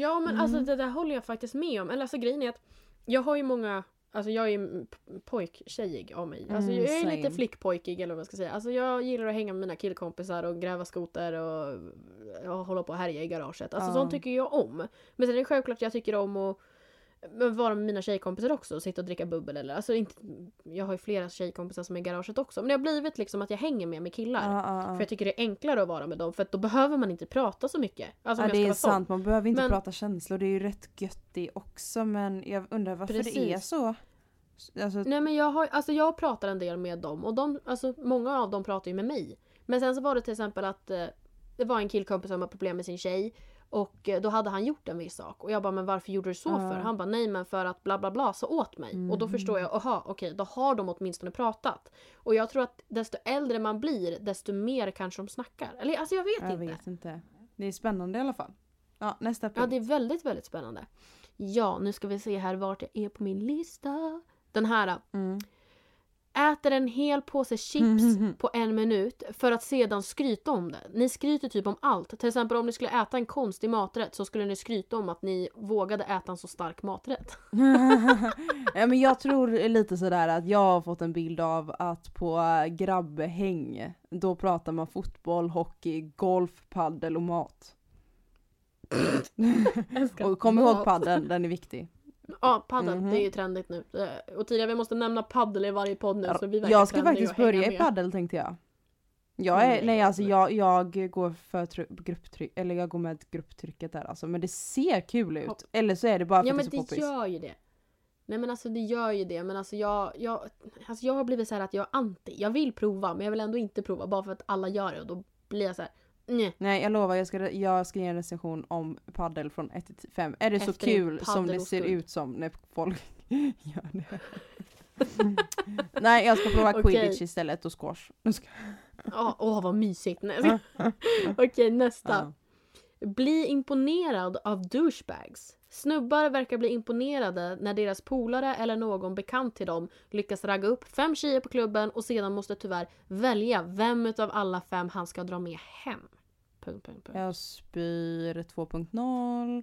Ja men alltså, mm. alltså det där håller jag faktiskt med om. Eller alltså grejen är att jag har ju många Alltså jag är pojktjejig av mig. Alltså mm, jag är same. lite flickpojkig eller vad man ska säga. Alltså jag gillar att hänga med mina killkompisar och gräva skoter och, och hålla på och härja i garaget. Alltså uh. sånt tycker jag om. Men sen är det självklart att jag tycker om att vara med mina tjejkompisar också och sitta och dricka bubbel eller alltså inte, Jag har ju flera tjejkompisar som är i garaget också men det har blivit liksom att jag hänger med med killar. Ja, ja. För jag tycker det är enklare att vara med dem för att då behöver man inte prata så mycket. Alltså, ja det är sant, man behöver inte men, prata känslor. Det är ju rätt gött det också men jag undrar varför precis. det är så. Alltså... Nej men jag har, alltså jag pratar en del med dem och de, alltså många av dem pratar ju med mig. Men sen så var det till exempel att eh, det var en killkompis som har problem med sin tjej och eh, då hade han gjort en viss sak och jag bara men varför gjorde du så för? Han bara nej men för att bla bla bla så åt mig. Mm. Och då förstår jag, aha okej okay, då har de åtminstone pratat. Och jag tror att desto äldre man blir desto mer kanske de snackar. Eller alltså jag vet jag inte. Jag vet inte. Det är spännande i alla fall. Ja nästa punkt. Ja det är väldigt väldigt spännande. Ja nu ska vi se här vart jag är på min lista. Den här. Mm äter en hel påse chips på en minut för att sedan skryta om det. Ni skryter typ om allt. Till exempel om ni skulle äta en konstig maträtt så skulle ni skryta om att ni vågade äta en så stark maträtt. ja, men jag tror lite sådär att jag har fått en bild av att på grabbhäng då pratar man fotboll, hockey, golf, paddel och mat. och kom ihåg paddeln, den är viktig. Ja, paddel. Mm -hmm. Det är ju trendigt nu. Eh, och tidigare vi måste nämna paddel i varje podd nu så vi Jag ska faktiskt börja i paddel tänkte jag. Jag är, nej, nej alltså jag, jag går för grupptryck, eller jag går med grupptrycket där alltså. Men det ser kul ut. Hopp. Eller så är det bara för ja, att det är så poppis. Ja men det gör ju det. Nej men alltså det gör ju det men alltså jag, jag, alltså jag har blivit så att jag är anti. Jag vill prova men jag vill ändå inte prova bara för att alla gör det och då blir jag så här, Nej. Nej jag lovar jag ska, jag ska ge en recension om paddel från 1 till 5. Är det Efter så kul som det ser ut som när folk gör det? Nej jag ska prova okay. quidditch istället och squash. Åh vad mysigt. Okej okay, nästa. Bli imponerad av douchebags. Snubbar verkar bli imponerade när deras polare eller någon bekant till dem lyckas ragga upp fem tjejer på klubben och sedan måste tyvärr välja vem utav alla fem han ska dra med hem. Punkt, punkt, punkt. Jag spyr 2.0.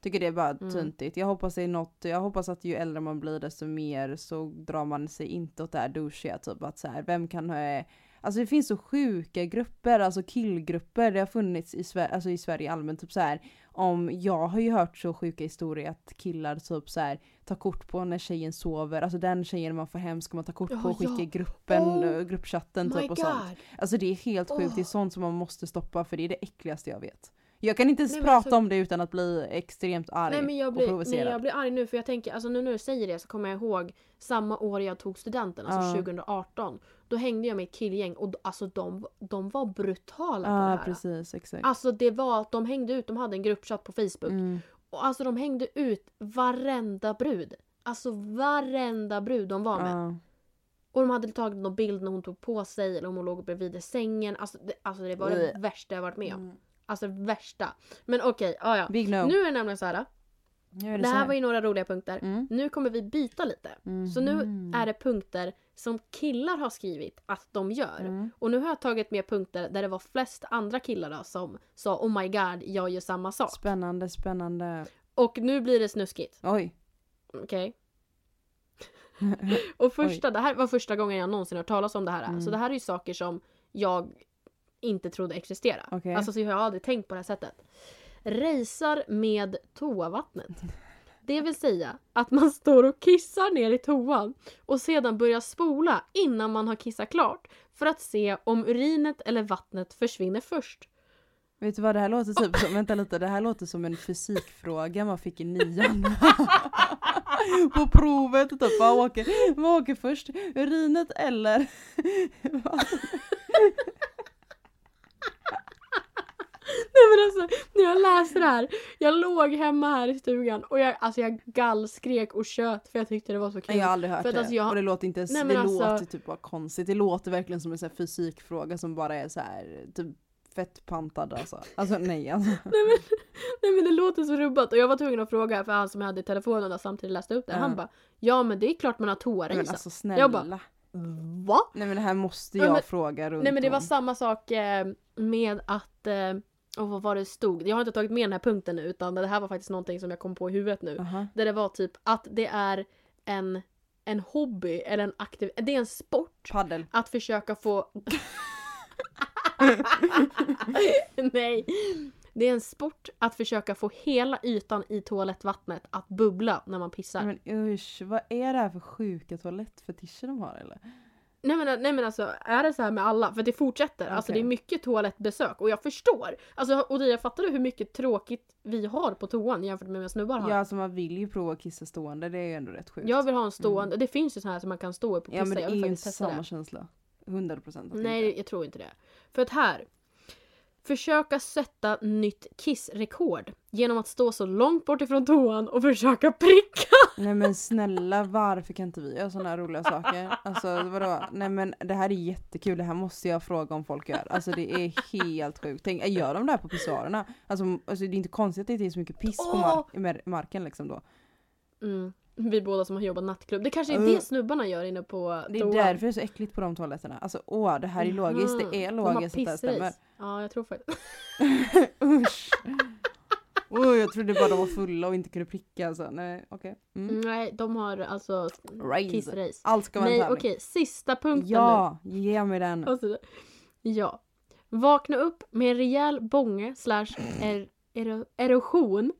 Tycker det är bara Mm. töntigt. Jag hoppas det är något, jag hoppas att ju äldre man blir desto mer så drar man sig inte åt det här douchiga typ att så här, vem kan ha Alltså det finns så sjuka grupper, alltså killgrupper, det har funnits i, Sver- alltså i Sverige allmänt typ så här. Om, jag har ju hört så sjuka historier att killar typ så här tar kort på när tjejen sover, alltså den tjejen man får hem ska man ta kort på och skicka i gruppen, Oh eh, gruppchatten typ och sånt. god! Alltså det är helt sjukt, det är sånt som man måste stoppa för det är det äckligaste jag vet. Jag kan inte ens Nej, prata alltså- om det utan att bli extremt arg Nej men, jag och blir, nej provocerad. jag blir arg nu för jag tänker, alltså nu när du säger det så kommer jag ihåg samma år jag tog studenten, alltså Ja. 2018. Då hängde jag med ett killgäng och alltså de, de var brutala på det här. precis, exakt. Alltså det var att de hängde ut, de hade en gruppchatt på Facebook. Mm. Och alltså de hängde ut varenda brud. Alltså varenda brud de var med. Ja. Och de hade tagit någon bild när hon tog på sig eller om hon låg bredvid sängen. Alltså det, alltså det var det Ugh. värsta jag varit med om. Mm. Alltså det värsta. Men okej, ja ja. Big no. Nu är det nämligen så här. Det så här var ju några roliga punkter. Mm. Nu kommer vi byta lite. Så nu Mhm. är det punkter som killar har skrivit att de gör. Mm. Och nu har jag tagit med punkter där det var flest andra killar då, som sa oh my god, jag gör samma sak. Spännande, spännande. Och nu blir det snuskigt. Oj. Okej? Och första, det här var första gången jag någonsin hört talas om det här. Mm. Så det här är ju saker som jag inte trodde existera. Okej. Alltså så jag har aldrig tänkt på det här sättet. Rejsar med toavattnet. Det vill säga att man står och kissar ner i toan och sedan börjar spola innan man har kissat klart för att se om urinet eller vattnet försvinner först. Vet du vad det här låter typ som? Vänta lite, det här låter som en fysikfråga man fick i nian. På provet typ, vad åker, vad åker först? Urinet eller? Nej men alltså, när jag läste det här, jag låg hemma här i stugan och jag, alltså jag gallskrek och tjöt för jag tyckte det var så kul. Nej, jag har aldrig hört För det. alltså jag- Och det låter inte ens, Nej, men det alltså- låter typ bara konstigt. Det låter verkligen som en sån fysikfråga som bara är så här typ fett pantad alltså. Alltså nej alltså. Nej men det låter så rubbat och jag var tvungen att fråga för han som jag hade i telefonen och samtidigt läste upp det. Ja. Han bara Ja men det är klart man har Men toarejsa. alltså snälla. Jag bara, Va? Nej men det här måste Ja, jag men- fråga runt Nej men det var om. samma sak eh, med att eh, och vad var det stod? Jag har inte tagit med den här punkten nu utan det här var faktiskt någonting som jag kom på i huvudet nu. Aha. Där det var typ att det är en, en hobby eller en aktiv... Det är en sport Paddel. att försöka få... Nej. Det är en sport att försöka få hela ytan i toalettvattnet att bubbla när man pissar. Men usch, vad är det här för sjuka toalettfetischer de har eller? Nej men, nej men alltså, är det så här med alla? För det fortsätter. Alltså det är mycket toalettbesök och jag förstår. Alltså Odia, fattar du hur mycket tråkigt vi har på toan jämfört med vad snubbar har? Ja alltså man vill ju prova att kissa stående, det är ju ändå rätt sjukt. Jag vill ha en stående, det finns ju så här som man kan stå upp och ja pissa. men det är ju samma det. känsla. 100 procent. Nej, jag tror inte det. För att här. Försöka sätta nytt kissrekord genom att stå så långt bort ifrån toan och försöka pricka. Nej men snälla varför kan inte vi göra sådana roliga saker? Alltså vadå? Nej men det här är jättekul, det här måste jag fråga om folk gör. Alltså det är helt sjukt. Tänk, gör de det här på pissoarerna? Alltså, alltså det är inte konstigt att det är så mycket piss på i mar- marken liksom då. Mm. Vi båda som har jobbat nattklubb. Det kanske är Uh. det snubbarna gör inne på Det är toan. därför det är så äckligt på de toaletterna. Alltså åh, det här är logiskt, det är Mhm. De logiskt att det här stämmer. Ja, jag tror faktiskt. Usch! Oh, jag trodde bara de var fulla och inte kunde pricka alltså. Nej okej. Mm. Nej, de har alltså Race. kissrace. Allt ska vara Nej, okej. Sista punkten Ja, ge mig den. nu. Alltså, ja. Vakna upp med en rejäl bånge slash er, ero, erosion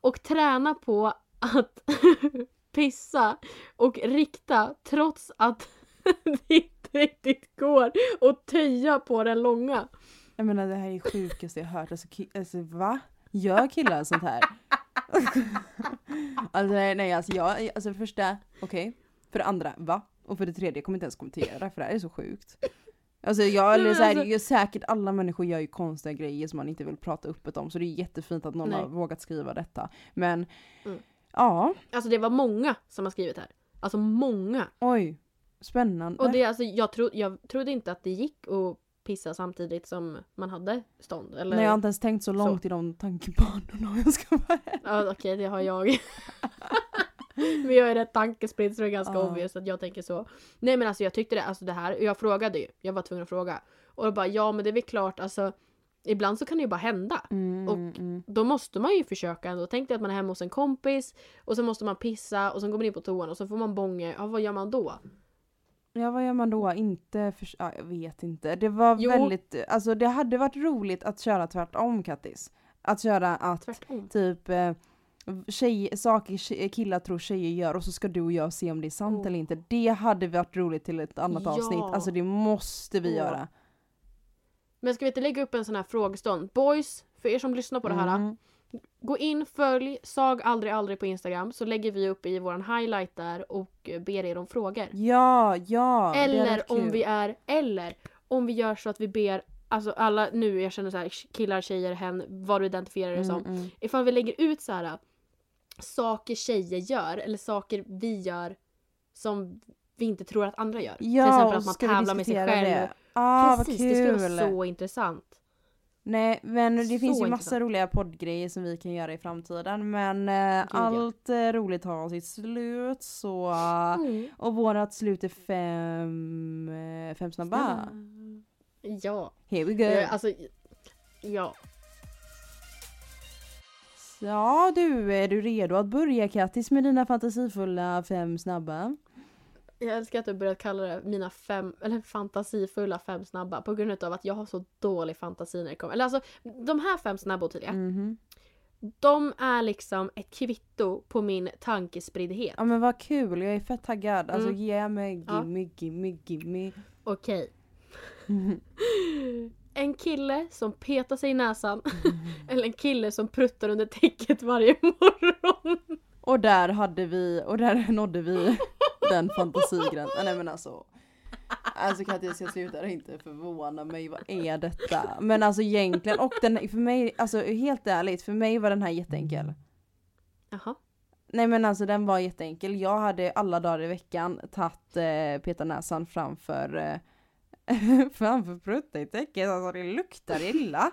och träna på att pissa och rikta trots att det inte riktigt går att töja på den långa. Jag menar det här är sjukaste jag hört. Alltså, alltså va? Gör killar sånt här? alltså nej, nej alltså jag, alltså för första, okej. För det andra, va? Och för det tredje, jag kommer inte ens kommentera för det här är så sjukt. Alltså jag, eller så här, alltså- säkert alla människor gör ju konstiga grejer som man inte vill prata öppet om så det är jättefint att någon Nej. har vågat skriva detta. Men Mm. Ja, Alltså det var många som har skrivit här. Alltså många. oj. Spännande. Och det, alltså, jag, tro, jag trodde inte att det gick att pissa samtidigt som man hade stånd. Eller? Nej jag har inte ens tänkt så långt i de tankebanorna jag ska vara. Ja okej, det har jag. men jag är rätt tankespridd så det är ganska Ja. obvious att jag tänker så. Nej men alltså jag tyckte det, alltså det här, jag frågade ju. Jag var tvungen att fråga. Och då bara ja men det är väl klart alltså. Ibland så kan det ju bara hända. Mm, Och- mm. Då måste man ju försöka ändå. Tänk dig att man är hemma hos en kompis och så måste man pissa och sen går man in på toan och så får man bånge. Ja vad gör man då? Ja vad gör man då? Inte för... ja, jag vet inte. Det var Jo. väldigt, alltså det hade varit roligt att köra tvärtom Kattis. Att köra att Tvärtom. typ eh, tjej, saker killar tror tjejer gör och så ska du och jag se om det är sant Oh. eller inte. Det hade varit roligt till ett annat Ja. avsnitt. Alltså det måste vi Åh. göra. Men ska vi inte lägga upp en sån här frågestånd? Boys, för er som lyssnar på det här. Mm. Gå in, följ Sag aldrig aldrig på Instagram så lägger vi upp i våran highlight där och eh, ber er om frågor. Ja, ja. eller om kul. vi är, eller om vi gör så att vi ber Alltså alla nu, jag känner så här killar, tjejer, hen, vad du identifierar det som. Mm, mm. Ifall vi lägger ut så här saker tjejer gör eller saker vi gör som vi inte tror att andra gör. Till Ja, exempel och att man tävlar med sig själv. det? Ah, Precis, vad det skulle kul! vara så intressant. Nej, men det Så finns ju massa intressant. roliga poddgrejer som vi kan göra i framtiden. Men eh, allt eh, roligt har sitt slut så... Mm. Och vårat slut är fem, eh, fem snabba. Ja. Here we go. Eh, Alltså, ja. Ja du, är du redo att börja Kattis med dina fantasifulla fem snabba? Jag älskar att du börjat kalla det mina fem, eller fantasifulla fem snabba på grund av att jag har så dålig fantasi när det kommer. Eller alltså, de här fem snabba Ottilia, Mhm. de är liksom ett kvitto på min tankespriddhet. Ja men vad kul, jag är fett taggad. Alltså Mm. ge mig Ja. gimme, gimme, gimme. Okej. En kille som petar sig i näsan. eller en kille som pruttar under täcket varje morgon. Och där hade vi, och där nådde vi den fantasigränsen. Nej men alltså. Alltså Katja jag ska sluta inte förvåna mig, vad är detta? Men alltså egentligen, och den, för mig, alltså helt ärligt, för mig var den här jätteenkel. Jaha. Nej men alltså den var jätteenkel. Jag hade alla dagar i veckan tagit eh, peta näsan framför eh, framför prutta i täcket. Alltså det luktar illa.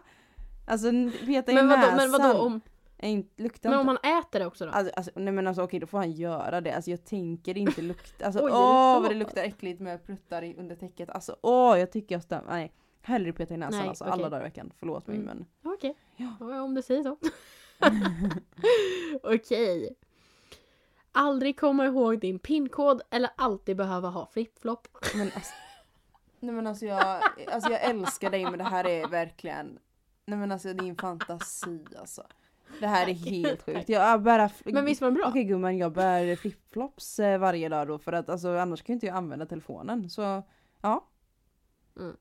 Alltså peta i Men vadå, näsan. men vadå om, inte, luktar men om inte. han äter det också då? Alltså, alltså, nej men alltså okej då får han göra det. Alltså jag tänker inte lukta. Alltså Oj, åh det vad det luktar äckligt med pruttar i, under täcket. Alltså åh jag tycker jag stämmer. Nej. Hellre peta i näsan Nej, alltså okej. alla dagar i veckan. Förlåt mig Mm. men. Okej, Ja. ja, om du säger så. Okej. Aldrig komma ihåg din pinkod eller alltid behöva ha flip-flop. Men alltså, nej men alltså jag, alltså jag älskar dig men det här är verkligen, nej men alltså din fantasi alltså. Det här är helt sjukt. Jag bär, Men visst var den bra? Okej gumman jag bär flipflops eh, varje dag då för att alltså annars kan ju inte jag använda telefonen så ja. Mm.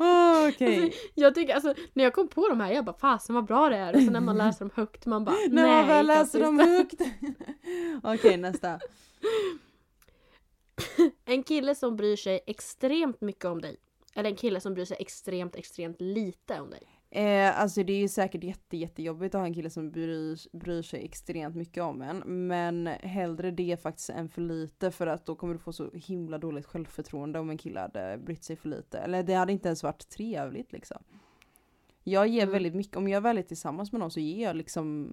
Åh, Okej. Jag tycker alltså, när jag kom på de här, jag bara fasen vad bra det är. Och så när man läser dem högt, man bara nej. När man väl läser dem högt. Okej nästa. En kille som bryr sig extremt mycket om dig. Eller en kille som bryr sig extremt, extremt lite om dig. Eh, alltså det är ju säkert jätte, jättejobbigt att ha en kille som bryr, bryr sig extremt mycket om en. Men hellre det faktiskt än för lite för att då kommer du få så himla dåligt självförtroende om en kille hade brytt sig för lite. Eller det hade inte ens varit trevligt liksom. Jag ger Mm. väldigt mycket, om jag väl är tillsammans med någon så ger jag liksom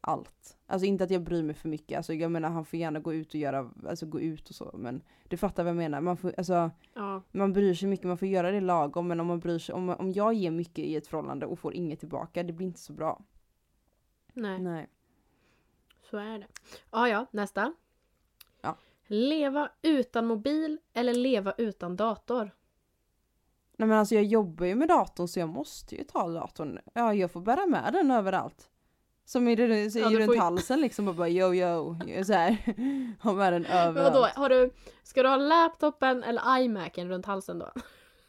allt. Alltså inte att jag bryr mig för mycket, alltså jag menar han får gärna gå ut och göra, alltså gå ut och så men du fattar vad jag menar. Man får, alltså Ja. man bryr sig mycket, man får göra det lagom men om man bryr sig, om, om jag ger mycket i ett förhållande och får inget tillbaka, det blir inte så bra. Nej, Nej. så är det. Ja, ja, nästa. Ja. Leva utan mobil eller leva utan dator? Nej men alltså jag jobbar ju med datorn så jag måste ju ta datorn. Ja jag får bära med den överallt. Som det, så Ja, runt får halsen liksom och bara yo yo. Så här. Ha med den överallt. vadå, har du, ska du ha laptopen eller iMacen runt halsen då?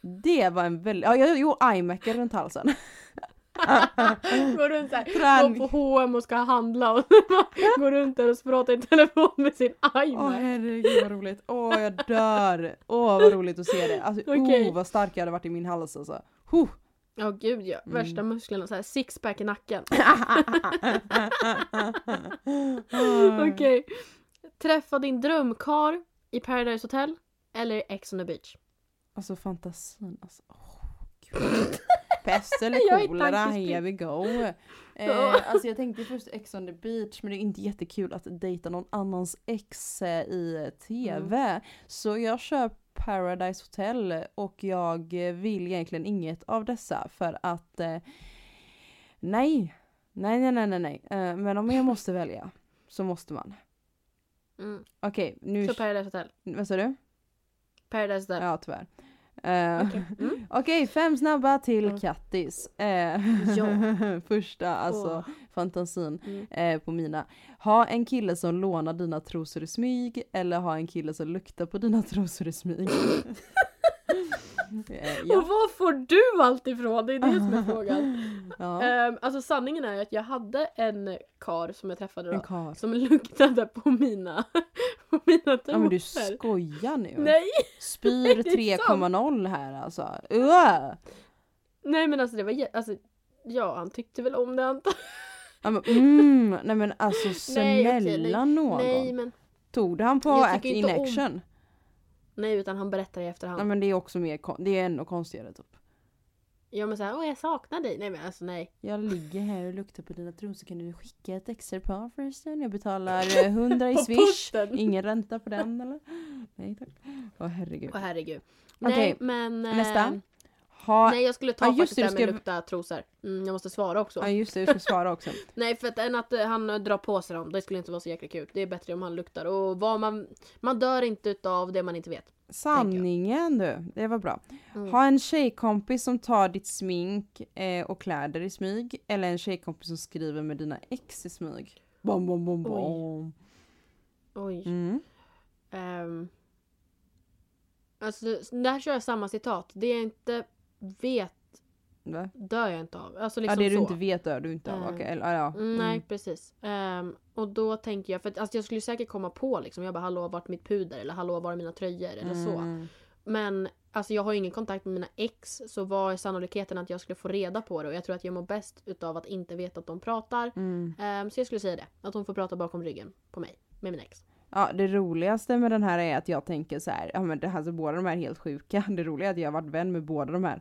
Det var en väldigt, ja jo iMacen runt halsen. Går runt såhär, Träning. går på H&M och ska handla och går runt där och pratar i telefon med sin Åh iMac. herregud vad roligt. Åh jag dör. Åh vad roligt att se det. Alltså Okej. oh, vad stark jag hade varit i min hals alltså. Huh. Ja gud ja, Mm. värsta musklerna, så här sixpack i nacken. Okej. Träffa din drömkar i Paradise Hotel. eller Ex on the beach? Alltså fantasin alltså. Gud. Pest eller kolera, here we go. Eh, alltså jag tänkte först Ex on the beach men det är inte jättekul att dejta någon annans ex eh, i tv. Mm. Så jag kör Paradise Hotel och jag vill egentligen inget av dessa för att eh, nej. Nej nej nej nej nej. Eh, men om jag måste välja så måste man. Mm. Okej nu, Så Paradise Hotel. vad sa du? Paradise Hotel. Ja tyvärr. Eh, Okej. Mm. Okej, fem snabba till Mm. Kattis. Eh, Ja. Första, alltså Åh. fantasin Mm. eh, på mina. Ha en kille som lånar dina trosor i smyg eller ha en kille som luktar på dina trosor i smyg. Eh, Och ja. var får du allt ifrån? Det är det som är frågan. ja. Ehm, alltså sanningen är ju att jag hade en kar som jag träffade då. Som luktade på mina, på mina trosor. Ja men du skojar nu. Nej! Spyr det är 3,0 här alltså. Ugh! Nej men alltså det var alltså, Ja han tyckte väl om det antar Ja, men, mm, nej men alltså Nej, okej, snälla nej. någon. Nej men Tog du han på Jag act in om- action? Nej utan han berättar i efterhand. Ja men det är också mer, kon- det är ännu konstigare typ. Ja men såhär, åh jag saknar dig. Nej men alltså nej. Jag ligger här och luktar på dina trosor, kan du skicka ett exemplar förresten? Jag betalar eh, 100 i På swish. posten. Ingen ränta på den eller? Nej tack. Åh herregud. Åh herregud. Okej, Nej men... eh, Nästa. Ha... Nej jag skulle ta just faktiskt det, det här med ska- lukta trosor. Mm, jag måste svara också. Ja just det, du ska svara också. Nej för att än att eh, han eh, drar på sig dem, det skulle inte vara så jäkla kul. Det är bättre om han luktar. Och vad man, man dör inte utav det man inte vet. Sanningen du, det var bra. Mm. Ha en tjejkompis som tar ditt smink eh, och kläder i smyg. Eller en tjejkompis som skriver med dina ex i smyg. Bom, bom, bom, bom. Oj. Mm. Ehm. alltså där kör jag samma citat. Det jag inte vet Va? dör jag inte av. Alltså Ja liksom det du så. inte vet dör du inte av. Eh, Okej, eller, ja. Mm, nej Mm. precis. Ehm, och då tänker jag, för att, alltså, jag skulle säkert komma på liksom, jag bara hallå vart mitt puder eller hallå var är mina tröjor eller så. Mm. Men alltså jag har ju ingen kontakt med mina ex så vad är sannolikheten att jag skulle få reda på det? Och jag tror att jag mår bäst utav att inte veta att de pratar. Mm. Ehm, så jag skulle säga det. Att de får prata bakom ryggen på mig. Med min ex. Ja, det roligaste med den här är att jag tänker så här, ja men det, alltså, båda de här är helt sjuka. Det roliga är att jag har varit vän med båda de här.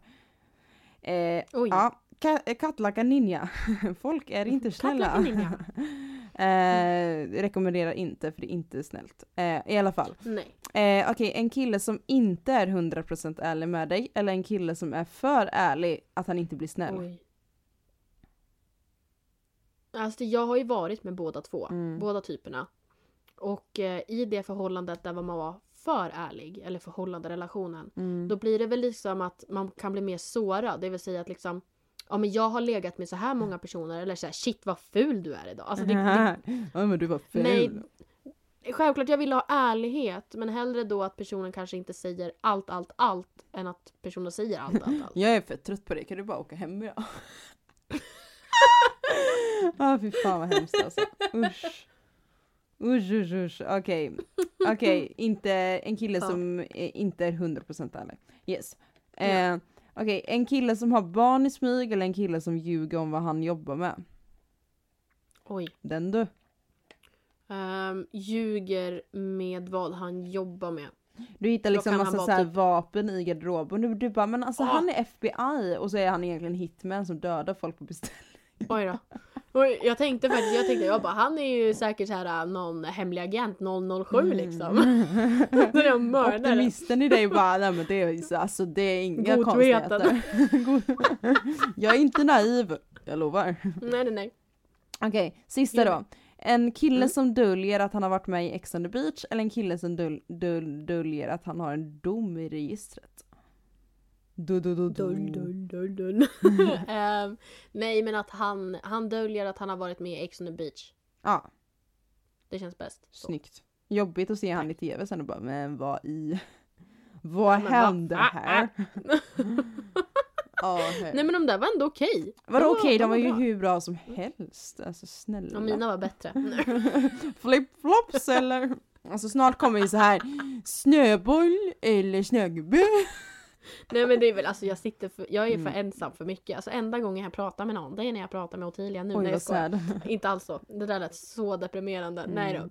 Eh, Oj. ja, ka- Kattlaka Ninja. Folk är inte snälla. Eh, rekommenderar inte för det är inte snällt. Eh, I alla fall. Nej. Eh, Okej, en kille som inte är 100% ärlig med dig eller en kille som är för ärlig att han inte blir snäll. Oj. Alltså jag har ju varit med båda två. Mm. Båda typerna. Och eh, i det förhållandet där man var för ärlig, eller förhållande relationen. Mm. Då blir det väl liksom att man kan bli mer sårad. Det vill säga att liksom Ja men jag har legat med så här många personer eller så här, shit vad ful du är idag. Alltså det, det, ja men du var ful. nej, självklart jag vill ha ärlighet men hellre då att personen kanske inte säger allt, allt, allt än att personen säger allt, allt, allt. Jag är för trött på det, kan du bara åka hem idag? Ja fy fan vad hemskt alltså. Usch. Usch usch usch. Okej. Okej, inte en kille Ja. som är, inte är 100% ärlig. Yes. Eh, Okej, en kille som har barn i smyg eller en kille som ljuger om vad han jobbar med. Oj. Den du. Um, ljuger med vad han jobbar med. Du hittar liksom massa så här typ- vapen i garderoben. Du, du bara men alltså Ah. han är FBI och så är han egentligen hitman som dödar folk på beställning. Oj då. Oj, jag tänkte faktiskt, jag tänkte, jag bara, han är ju säkert så här någon hemlig agent 007 liksom. När jag mördar. Optimisten i dig bara, nej men det är, alltså, det är inga Godheten. konstigheter. God- jag är inte naiv, jag lovar. Nej nej nej. Okej, sista då. En kille Mm. som döljer att han har varit med i Ex on the beach eller en kille som döl, döl, döljer att han har en dom i registret. Du, du, du, du. Dull, dull, dull, dull. Nej men att han, han döljer att han har varit med i Ex on the beach. Ja, Det känns bäst. Så. snyggt. Jobbigt att se han i tv sen och bara, men vad i... Vad vad hände fan? här? Ja, här. Nej men de där var ändå okej. Vadå De var- okej, de var ju hur bra som helst. Alltså snälla. Ja, mina var bättre. Flip-flops eller? Alltså snart kommer ju så här snöboll eller snögubbe. Nej men det är väl alltså jag sitter för, jag är för Mm. ensam för mycket. Alltså enda gången jag pratar med någon det är när jag pratar med Ottilia nu. Oj Nej, jag skojar. Inte alls så. Det där lät så deprimerande. Nej då. Mm.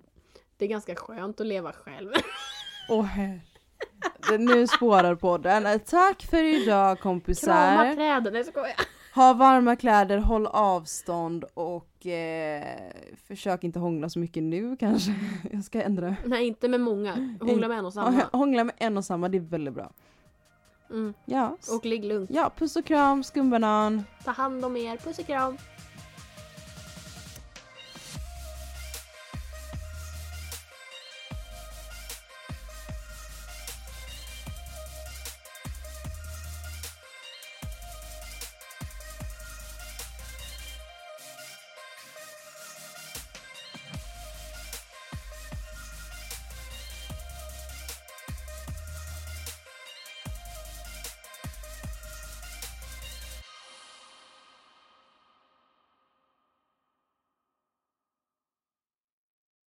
Det är ganska skönt att leva själv. Åh herre. Det- Nu spårar podden. Eh, Tack för idag Krama kompisar. träden, nej jag skojar. Ha varma kläder, håll avstånd och eh, försök inte hångla så mycket nu kanske. Jag ska ändra. Nej inte med många, hångla med en och samma. Hångla med en och samma, det är väldigt bra. Mm. Ja, Och ligg lugnt. ja puss och kram, skumbanan. Ta hand om er, puss och kram.